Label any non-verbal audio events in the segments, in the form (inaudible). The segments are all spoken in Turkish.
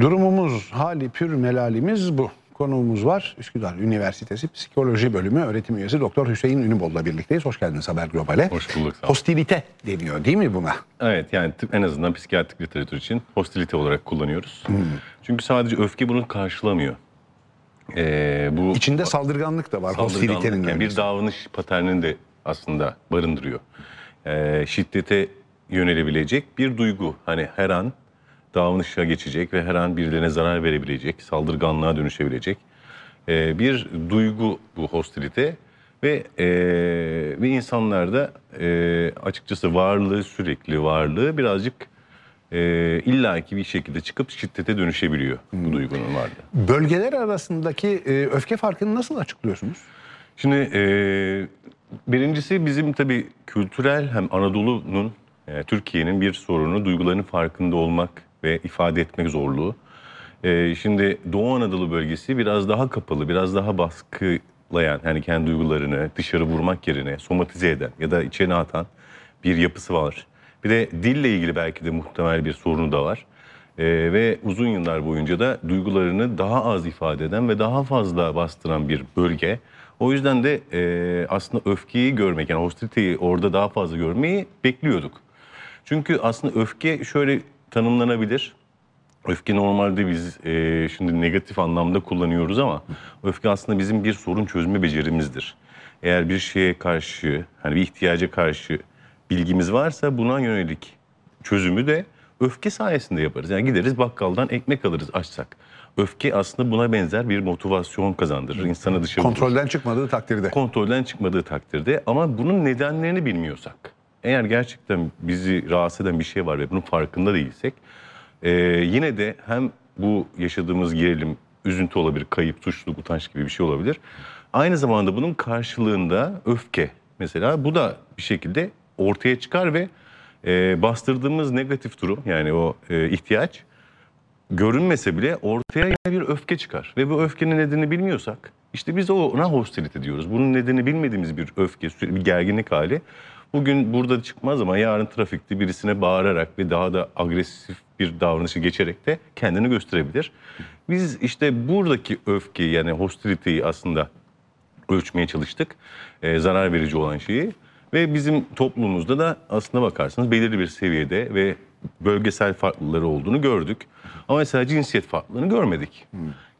Durumumuz, hali pür melalimiz bu. Konuğumuz var. Üsküdar Üniversitesi Psikoloji Bölümü öğretim üyesi Doktor Hüseyin Ünübol'la birlikteyiz. Hoş geldiniz Haber Global'e. Hoş bulduk. Sağ. Hostilite deniyor değil mi buna? Evet yani tıp en azından psikiyatrik literatür için hostilite olarak kullanıyoruz. Çünkü sadece öfke bunu karşılamıyor. Ee, bu İçinde saldırganlık da var saldırganlık, hostilitenin. yani bir davranış paternini de aslında barındırıyor. Ee, şiddete yönelebilecek bir duygu. Hani her an davranışa geçecek ve her an birilerine zarar verebilecek, saldırganlığa dönüşebilecek ee, bir duygu bu hostilite. Ve e, ve insanlarda e, açıkçası varlığı sürekli varlığı birazcık e, illaki bir şekilde çıkıp şiddete dönüşebiliyor bu duygunun varlığı. Bölgeler arasındaki e, öfke farkını nasıl açıklıyorsunuz? Şimdi e, birincisi bizim tabii kültürel hem Anadolu'nun, e, Türkiye'nin bir sorunu duygularının farkında olmak ve ifade etmek zorluğu. E, şimdi Doğu Anadolu bölgesi biraz daha kapalı, biraz daha baskılayan, yani kendi duygularını dışarı vurmak yerine somatize eden ya da içine atan bir yapısı var. Bir de dille ilgili belki de muhtemel bir sorunu da var. Ee, ve uzun yıllar boyunca da duygularını daha az ifade eden ve daha fazla bastıran bir bölge. O yüzden de e, aslında öfkeyi görmek yani hostiliteyi orada daha fazla görmeyi bekliyorduk. Çünkü aslında öfke şöyle tanımlanabilir. Öfke normalde biz e, şimdi negatif anlamda kullanıyoruz ama öfke aslında bizim bir sorun çözme becerimizdir. Eğer bir şeye karşı, hani bir ihtiyaca karşı bilgimiz varsa buna yönelik çözümü de öfke sayesinde yaparız. Yani gideriz bakkaldan ekmek alırız açsak. Öfke aslında buna benzer bir motivasyon kazandırır. İnsana dışa vurur Kontrolden çıkmadığı takdirde. kontrolden çıkmadığı takdirde ama bunun nedenlerini bilmiyorsak, eğer gerçekten bizi rahatsız eden bir şey var ve bunun farkında değilsek, e, yine de hem bu yaşadığımız gerilim, üzüntü olabilir, kayıp, suçluluk, utanç gibi bir şey olabilir. Aynı zamanda bunun karşılığında öfke mesela bu da bir şekilde ortaya çıkar ve e, bastırdığımız negatif durum yani o e, ihtiyaç görünmese bile ortaya bir öfke çıkar. Ve bu öfkenin nedenini bilmiyorsak işte biz ona hostilite diyoruz. Bunun nedeni bilmediğimiz bir öfke, bir gerginlik hali. Bugün burada çıkmaz ama yarın trafikte birisine bağırarak ve daha da agresif bir davranışı geçerek de kendini gösterebilir. Biz işte buradaki öfkeyi yani hostiliteyi aslında ölçmeye çalıştık. Ee, zarar verici olan şeyi. Ve bizim toplumumuzda da aslına bakarsanız belirli bir seviyede ve bölgesel farklılıkları olduğunu gördük. Ama mesela cinsiyet farklılığını görmedik.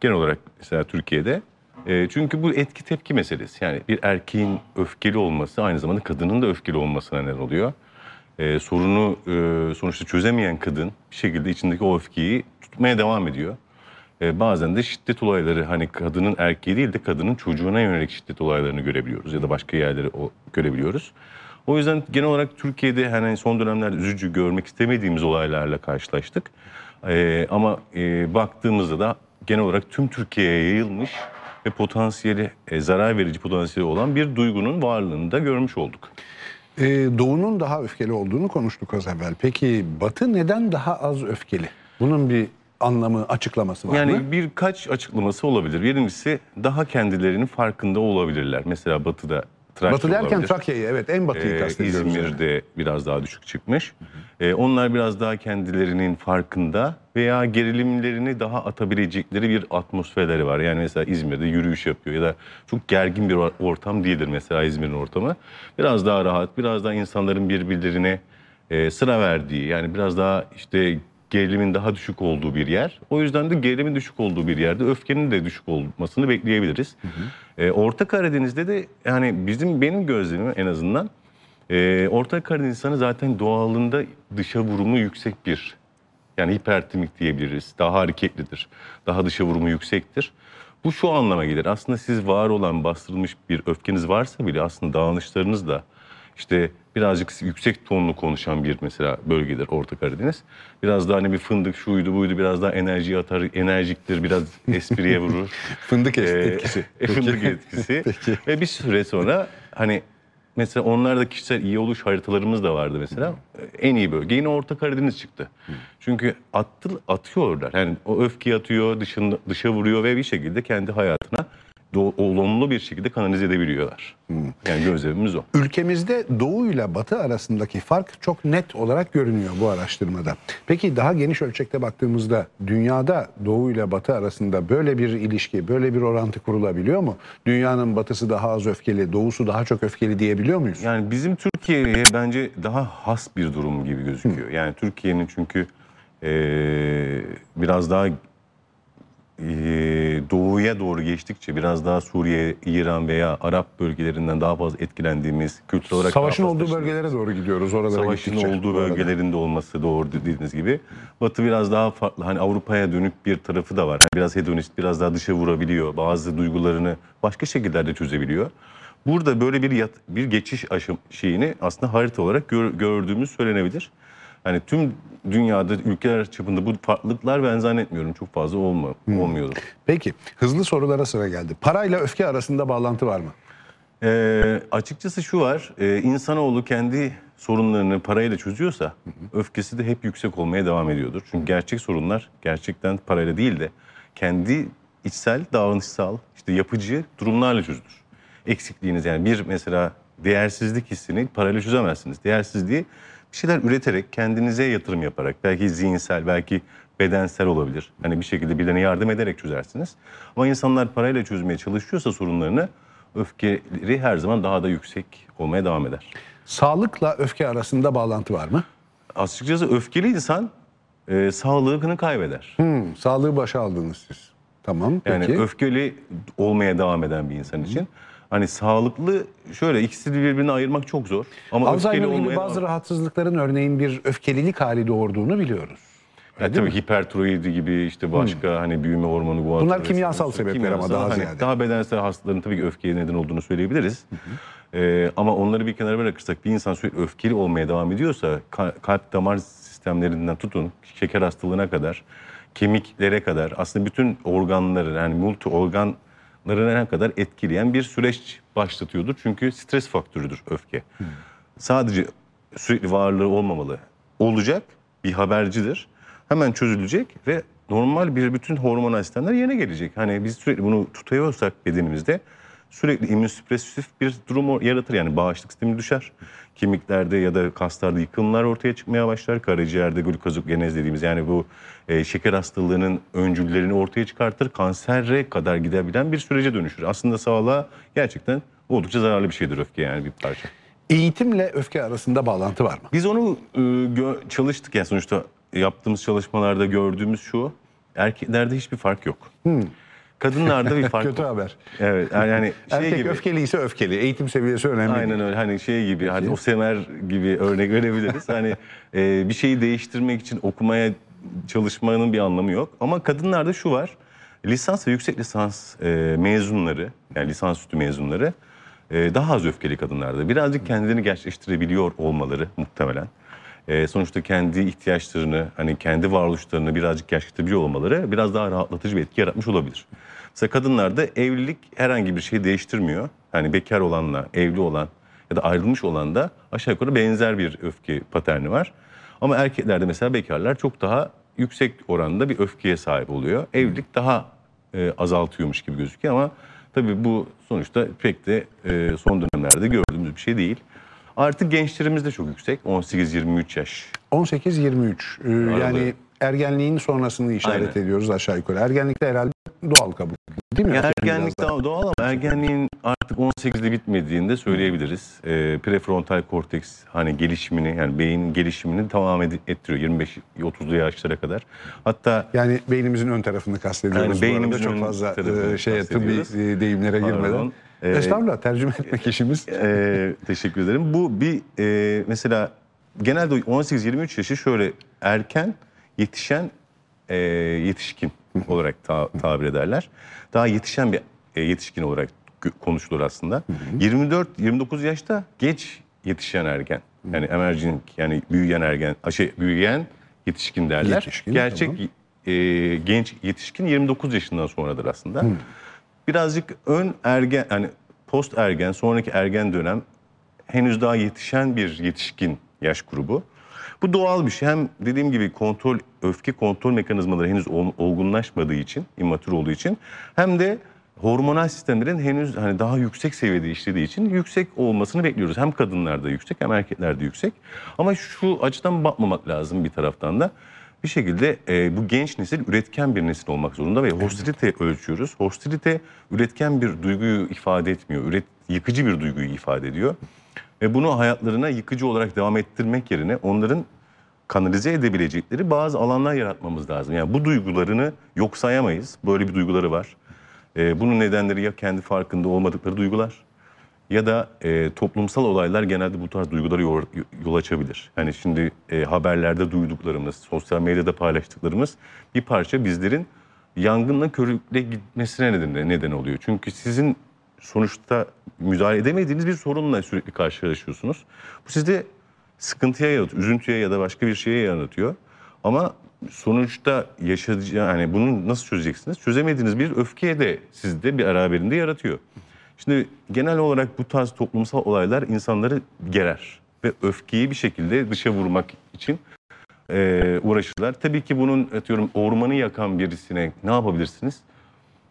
Genel olarak mesela Türkiye'de. E, çünkü bu etki tepki meselesi. Yani bir erkeğin öfkeli olması aynı zamanda kadının da öfkeli olmasına neden oluyor. E, sorunu e, sonuçta çözemeyen kadın bir şekilde içindeki o öfkeyi tutmaya devam ediyor. E, bazen de şiddet olayları hani kadının erkeği değil de kadının çocuğuna yönelik şiddet olaylarını görebiliyoruz ya da başka yerleri o görebiliyoruz. O yüzden genel olarak Türkiye'de hani son dönemlerde üzücü görmek istemediğimiz olaylarla karşılaştık. E, ama e, baktığımızda da genel olarak tüm Türkiye'ye yayılmış ve potansiyeli e, zarar verici potansiyeli olan bir duygunun varlığını da görmüş olduk. Ee, Doğu'nun daha öfkeli olduğunu konuştuk az evvel. Peki Batı neden daha az öfkeli? Bunun bir anlamı, açıklaması var Yani mı? birkaç açıklaması olabilir. Birincisi daha kendilerinin farkında olabilirler. Mesela Batı'da Trakya Batı derken olabilir. Trakya'yı evet en batıyı Ee, kastediyoruz. yani. İzmir'de biraz daha düşük çıkmış. Ee, onlar biraz daha kendilerinin farkında veya gerilimlerini daha atabilecekleri bir atmosferleri var. Yani mesela İzmir'de yürüyüş yapıyor ya da çok gergin bir or- ortam değildir mesela İzmir'in ortamı. Biraz daha rahat, biraz daha insanların birbirlerine e, sıra verdiği yani biraz daha işte gerilimin daha düşük olduğu bir yer. O yüzden de gerilimin düşük olduğu bir yerde öfkenin de düşük olmasını bekleyebiliriz. Ee, Orta Karadeniz'de de yani bizim benim gözlemim en azından e, Orta Karadeniz insanı zaten doğalında dışa vurumu yüksek bir yani hipertimik diyebiliriz. Daha hareketlidir. Daha dışa vurumu yüksektir. Bu şu anlama gelir. Aslında siz var olan bastırılmış bir öfkeniz varsa bile aslında davranışlarınız da işte birazcık yüksek tonlu konuşan bir mesela bölgedir Orta Karadeniz. Biraz daha hani bir fındık şuydu buydu biraz daha enerji atar, enerjiktir, biraz espriye vurur. (laughs) Fındık Ee, etkisi. (laughs) e, fındık etkisi. (laughs) Peki. Ve bir süre sonra hani mesela onlarda kişisel iyi oluş haritalarımız da vardı mesela. En iyi bölge yine Orta Karadeniz çıktı. Çünkü attı, atıyorlar. Yani o öfkeyi atıyor, dışında, dışa vuruyor ve bir şekilde kendi hayatına olumlu bir şekilde kanalize edebiliyorlar. Yani gözlemimiz o. Ülkemizde Doğu ile Batı arasındaki fark çok net olarak görünüyor bu araştırmada. Peki daha geniş ölçekte baktığımızda dünyada Doğu ile Batı arasında böyle bir ilişki, böyle bir orantı kurulabiliyor mu? Dünyanın batısı daha az öfkeli, doğusu daha çok öfkeli diyebiliyor muyuz? Yani bizim Türkiye'ye bence daha has bir durum gibi gözüküyor. Yani Türkiye'nin çünkü eee, biraz daha doğuya doğru geçtikçe biraz daha Suriye, İran veya Arap bölgelerinden daha fazla etkilendiğimiz kültürel olarak Savaşın olduğu bölgelere doğru gidiyoruz oralara Savaşın gittikçe. olduğu bölgelerinde olması doğru dediğiniz gibi. Batı biraz daha farklı. Hani Avrupa'ya dönük bir tarafı da var. Hani biraz hedonist, biraz daha dışa vurabiliyor. Bazı duygularını başka şekillerde çözebiliyor. Burada böyle bir yat, bir geçiş aşım şeyini aslında harita olarak gör- gördüğümüz söylenebilir. Hani tüm dünyada ülkeler çapında bu farklılıklar ben zannetmiyorum çok fazla olma, olmuyordur. Peki hızlı sorulara sıra geldi. Parayla öfke arasında bağlantı var mı? Ee, açıkçası şu var, e, insanoğlu kendi sorunlarını parayla çözüyorsa öfkesi de hep yüksek olmaya devam ediyordur. Çünkü gerçek sorunlar gerçekten parayla değil de kendi içsel, davranışsal, işte yapıcı durumlarla çözülür. Eksikliğiniz yani bir mesela değersizlik hissini parayla çözemezsiniz. Değersizliği bir şeyler üreterek, kendinize yatırım yaparak, belki zihinsel, belki bedensel olabilir. Hani bir şekilde birilerine yardım ederek çözersiniz. Ama insanlar parayla çözmeye çalışıyorsa sorunlarını öfkeleri her zaman daha da yüksek olmaya devam eder. Sağlıkla öfke arasında bağlantı var mı? Açıkçası öfkeli insan e, sağlığını kaybeder. Hmm, sağlığı başa aldınız siz. Tamam Yani peki. öfkeli olmaya devam eden bir insan için. Hani sağlıklı şöyle ikisini birbirine ayırmak çok zor. Ama öfkeli Alzheimer gibi olmaya bazı rahatsızlıkların örneğin bir öfkelilik hali doğurduğunu biliyoruz. Ya tabii hipertiroidi gibi işte başka hani büyüme hormonu bu Bunlar kimyasal sebepler ama daha hani ziyade. Daha bedensel hastaların tabii ki öfkeye neden olduğunu söyleyebiliriz. Ee, ama onları bir kenara bırakırsak bir insan sürekli öfkeli olmaya devam ediyorsa ka- kalp damar sistemlerinden tutun şeker hastalığına kadar kemiklere kadar aslında bütün organları yani multi organlarına kadar etkileyen bir süreç başlatıyordur. Çünkü stres faktörüdür öfke. Sadece sürekli varlığı olmamalı. Olacak bir habercidir. Hemen çözülecek ve normal bir bütün hormonal sistemler yerine gelecek. Hani biz sürekli bunu tutuyorsak bedenimizde sürekli immünsüpresif bir durum yaratır. Yani bağışıklık sistemi düşer. Kemiklerde ya da kaslarda yıkımlar ortaya çıkmaya başlar. Karaciğerde glukozogenez dediğimiz yani bu e, şeker hastalığının öncüllerini ortaya çıkartır. Kansere kadar gidebilen bir sürece dönüşür. Aslında sağlığa gerçekten oldukça zararlı bir şeydir öfke yani bir parça. Eğitimle öfke arasında bağlantı var mı? Biz onu e, çalıştık yani sonuçta yaptığımız çalışmalarda gördüğümüz şu erkeklerde hiçbir fark yok. Kadınlarda bir fark (laughs) Kötü var. haber. Evet yani hani (laughs) şey Erkek gibi. öfkeliyse öfkeli. Eğitim seviyesi önemli. Aynen öyle hani şey gibi hadi o semer gibi örnek verebiliriz. hani e, bir şeyi değiştirmek için okumaya çalışmanın bir anlamı yok. Ama kadınlarda şu var. Lisans ve yüksek lisans e, mezunları yani lisansüstü mezunları e, daha az öfkeli kadınlarda. Birazcık kendilerini gerçekleştirebiliyor olmaları muhtemelen. E, sonuçta kendi ihtiyaçlarını hani kendi varoluşlarını birazcık gerçekleştirebiliyor olmaları biraz daha rahatlatıcı bir etki yaratmış olabilir. Mesela kadınlarda evlilik herhangi bir şey değiştirmiyor. Hani bekar olanla evli olan ya da ayrılmış olan da aşağı yukarı benzer bir öfke paterni var. Ama erkeklerde mesela bekarlar çok daha yüksek oranda bir öfkeye sahip oluyor. Evlilik daha e, azaltıyormuş gibi gözüküyor ama tabii bu sonuçta pek de e, son dönemlerde gördüğümüz bir şey değil. Artık gençlerimiz de çok yüksek. 18-23 yaş. 18-23 ee, yani ergenliğin sonrasını işaret Aynen. ediyoruz aşağı yukarı. Ergenlikte herhalde doğal kabul değil mi? Ergenlik daha- daha doğal ama ergenliğin artık 18'de bitmediğini de söyleyebiliriz. E, prefrontal korteks hani gelişimini yani beynin gelişimini devam ed- ettiriyor 25-30'lu yaşlara kadar. Hatta Yani beynimizin ön tarafını kastediyoruz Yani beynimizin Çok ön fazla tarafını e, şeye tıbbi kastediyoruz. e, deyimlere Pardon. girmeden. Ee, Estağfurullah tercüme etmek işimiz. Ee, teşekkür ederim. Bu bir e, mesela genelde 18-23 yaşı şöyle erken yetişen e, yetişkin olarak ta- tabir ederler. Daha yetişen bir e, yetişkin olarak konuşulur aslında. 24-29 yaşta geç yetişen ergen. Yani emerging yani büyüyen ergen, şey büyüyen yetişkin derler. Yetişkin, Gerçek tamam. e, genç yetişkin 29 yaşından sonradır aslında. Birazcık ön ergen yani post ergen sonraki ergen dönem henüz daha yetişen bir yetişkin yaş grubu. Bu doğal bir şey. Hem dediğim gibi kontrol, öfke kontrol mekanizmaları henüz ol- olgunlaşmadığı için, immatür olduğu için hem de hormonal sistemlerin henüz hani daha yüksek seviyede işlediği için yüksek olmasını bekliyoruz. Hem kadınlarda yüksek hem erkeklerde yüksek. Ama şu açıdan bakmamak lazım bir taraftan da. Bir şekilde e, bu genç nesil üretken bir nesil olmak zorunda ve hostilite ölçüyoruz. Hostilite üretken bir duyguyu ifade etmiyor. Üret, yıkıcı bir duyguyu ifade ediyor. Ve bunu hayatlarına yıkıcı olarak devam ettirmek yerine onların kanalize edebilecekleri bazı alanlar yaratmamız lazım. Yani bu duygularını yok sayamayız. Böyle bir duyguları var. Ee, bunun nedenleri ya kendi farkında olmadıkları duygular ya da e, toplumsal olaylar genelde bu tarz duyguları yol, yol açabilir. Yani şimdi e, haberlerde duyduklarımız, sosyal medyada paylaştıklarımız bir parça bizlerin yangınla körükle gitmesine neden, neden oluyor. Çünkü sizin sonuçta müdahale edemediğiniz bir sorunla sürekli karşılaşıyorsunuz. Bu sizde sıkıntıya yaratıyor, üzüntüye ya da başka bir şeye yaratıyor. Ama sonuçta yaşayacağı yani bunu nasıl çözeceksiniz? Çözemediğiniz bir öfkeye de sizde bir beraberinde yaratıyor. Şimdi genel olarak bu tarz toplumsal olaylar insanları gerer ve öfkeyi bir şekilde dışa vurmak için e, uğraşırlar. Tabii ki bunun atıyorum ormanı yakan birisine ne yapabilirsiniz?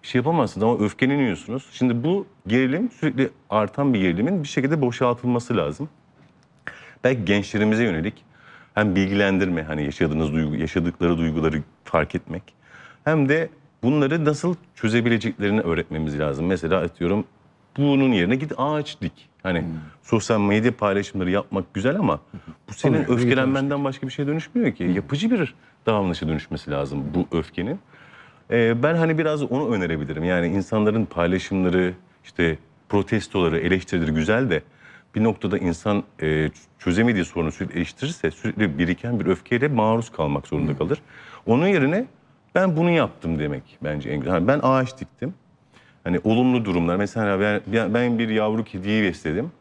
Bir şey yapamazsınız ama öfkeleniyorsunuz. Şimdi bu gerilim sürekli artan bir gerilimin bir şekilde boşaltılması lazım. Belki gençlerimize yönelik hem bilgilendirme hani yaşadığınız duygu, yaşadıkları duyguları fark etmek hem de bunları nasıl çözebileceklerini öğretmemiz lazım. Mesela atıyorum bunun yerine git ağaç dik. Hani sosyal medya paylaşımları yapmak güzel ama bu senin Tabii, öfkelenmenden başka bir şeye dönüşmüyor ki. Yapıcı bir davranışa dönüşmesi lazım bu öfkenin. Ee, ben hani biraz onu önerebilirim. Yani insanların paylaşımları, işte protestoları, eleştirileri güzel de bir noktada insan e, çözemediği sorunu sürekli eleştirirse sürekli biriken bir öfkeyle maruz kalmak zorunda kalır. Onun yerine ben bunu yaptım demek bence en güzel. Hani ben ağaç diktim. Hani olumlu durumlar. Mesela ben, ben bir yavru kediyi besledim.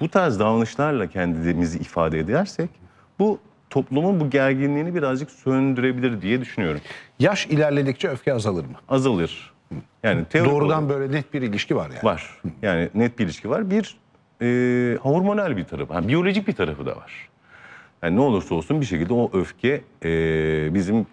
Bu tarz davranışlarla kendimizi ifade edersek bu toplumun bu gerginliğini birazcık söndürebilir diye düşünüyorum. Yaş ilerledikçe öfke azalır mı? Azalır. Yani teorik Doğrudan olarak böyle net bir ilişki var yani. var. Yani net bir ilişki var. Bir e, hormonal bir tarafı, yani biyolojik bir tarafı da var. Yani ne olursa olsun bir şekilde o öfke e, bizim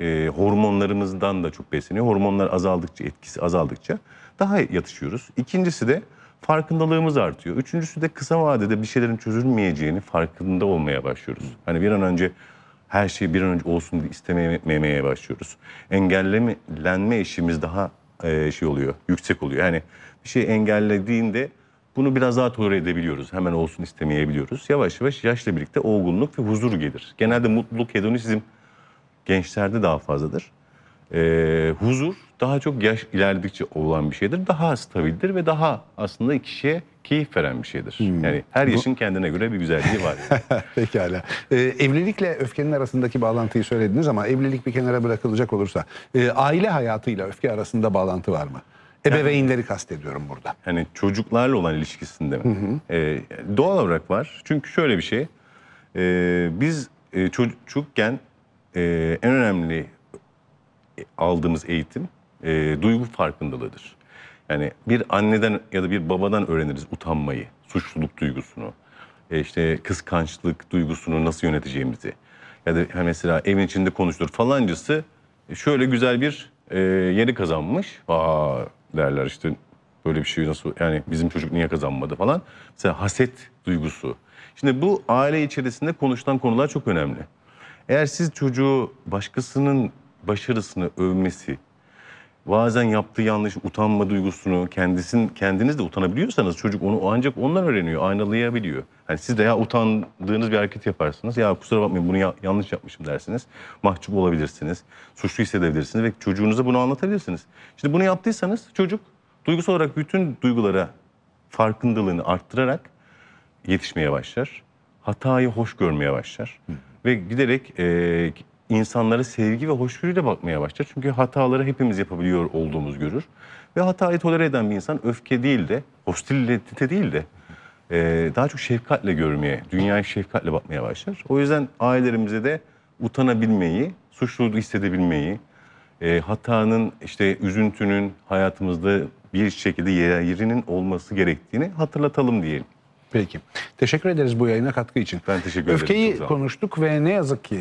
e, hormonlarımızdan da çok besleniyor. Hormonlar azaldıkça, etkisi azaldıkça daha yatışıyoruz. İkincisi de farkındalığımız artıyor. Üçüncüsü de kısa vadede bir şeylerin çözülmeyeceğini farkında olmaya başlıyoruz. Hani bir an önce her şey bir an önce olsun diye istememeye başlıyoruz. Engellenme işimiz daha e, şey oluyor, yüksek oluyor. Yani bir şey engellediğinde bunu biraz daha tolere edebiliyoruz. Hemen olsun istemeyebiliyoruz. Yavaş yavaş yaşla birlikte olgunluk ve huzur gelir. Genelde mutluluk, hedonizm gençlerde daha fazladır. Ee, huzur daha çok yaş ilerledikçe olan bir şeydir. Daha stabildir ve daha aslında kişiye keyif veren bir şeydir. Yani her yaşın kendine göre bir güzelliği var. yani. (laughs) Pekala. Ee, evlilikle öfkenin arasındaki bağlantıyı söylediniz ama evlilik bir kenara bırakılacak olursa e, aile hayatıyla öfke arasında bağlantı var mı? Ebeveynleri kastediyorum burada. hani çocuklarla olan ilişkisinde mi? Ee, doğal olarak var. Çünkü şöyle bir şey. Ee, biz e, çocukken e, en önemli aldığımız eğitim e, duygu farkındalığıdır. Yani bir anneden ya da bir babadan öğreniriz utanmayı, suçluluk duygusunu, e, işte kıskançlık duygusunu nasıl yöneteceğimizi. Ya da hani mesela evin içinde konuşulur falancısı şöyle güzel bir e, yeri kazanmış. Aa derler işte böyle bir şey nasıl yani bizim çocuk niye kazanmadı falan. Mesela haset duygusu. Şimdi bu aile içerisinde konuşulan konular çok önemli. Eğer siz çocuğu başkasının başarısını övmesi, bazen yaptığı yanlış utanma duygusunu kendisin kendiniz de utanabiliyorsanız çocuk onu ancak ondan öğreniyor, aynalayabiliyor. Hani siz de ya utandığınız bir hareket yaparsınız. Ya kusura bakmayın bunu ya- yanlış yapmışım dersiniz. Mahcup olabilirsiniz. Suçlu hissedebilirsiniz ve çocuğunuza bunu anlatabilirsiniz. Şimdi bunu yaptıysanız çocuk duygusal olarak bütün duygulara farkındalığını arttırarak yetişmeye başlar. Hatayı hoş görmeye başlar. Ve giderek e, insanlara sevgi ve hoşgörüyle bakmaya başlar. Çünkü hataları hepimiz yapabiliyor olduğumuz görür. Ve hatayı tolere eden bir insan öfke değil de, hostilite değil de e, daha çok şefkatle görmeye, dünyaya şefkatle bakmaya başlar. O yüzden ailelerimize de utanabilmeyi, suçluluğu hissedebilmeyi, e, hatanın, işte üzüntünün hayatımızda bir şekilde yerinin olması gerektiğini hatırlatalım diyelim. Peki. Teşekkür ederiz bu yayına katkı için. Ben teşekkür ederim. Öfkeyi konuştuk ve ne yazık ki